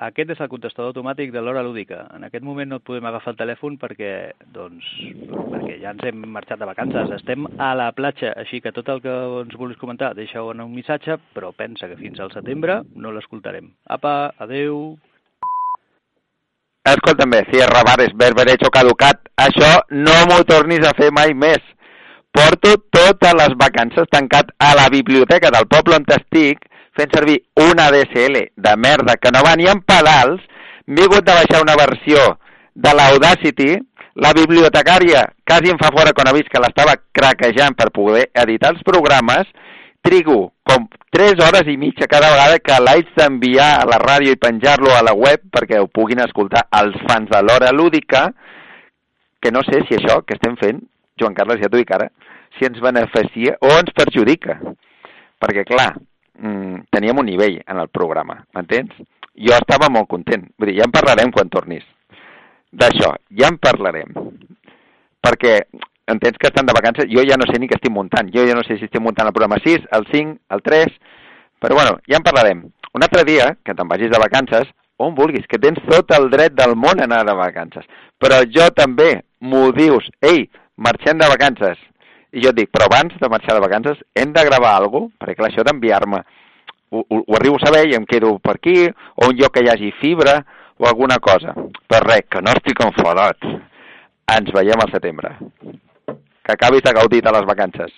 Aquest és el contestador automàtic de l'hora lúdica. En aquest moment no et podem agafar el telèfon perquè, doncs, perquè ja ens hem marxat de vacances. Estem a la platja, així que tot el que ens vulguis comentar, deixa-ho en un missatge, però pensa que fins al setembre no l'escoltarem. Apa, adeu! Escolta'm bé, si és rabares, berberecho caducat, això no m'ho tornis a fer mai més. Porto totes les vacances tancat a la biblioteca del poble on estic fent servir una DSL de merda que no va ni en pedals, m'he hagut de baixar una versió de l'Audacity, la bibliotecària quasi em fa fora quan ha vist que l'estava craquejant per poder editar els programes, trigo com 3 hores i mitja cada vegada que l'haig d'enviar a la ràdio i penjar-lo a la web perquè ho puguin escoltar els fans de l'hora lúdica, que no sé si això que estem fent, Joan Carles, ja t'ho dic ara, si ens beneficia o ens perjudica. Perquè, clar, mm, teníem un nivell en el programa, m'entens? Jo estava molt content. Vull dir, ja en parlarem quan tornis. D'això, ja en parlarem. Perquè entens que estan de vacances, jo ja no sé ni què estic muntant. Jo ja no sé si estic muntant el programa 6, el 5, el 3, però bueno, ja en parlarem. Un altre dia, que te'n vagis de vacances, on vulguis, que tens tot el dret del món a anar de vacances. Però jo també m'ho dius, ei, marxem de vacances, i jo et dic, però abans de marxar de vacances hem de gravar alguna cosa? Perquè clar, això d'enviar-me ho, ho arribo a saber i em quedo per aquí, o un lloc que hi hagi fibra, o alguna cosa. Però res, que no estic enfadat. Ens veiem al setembre. Que acabis de gaudir de les vacances.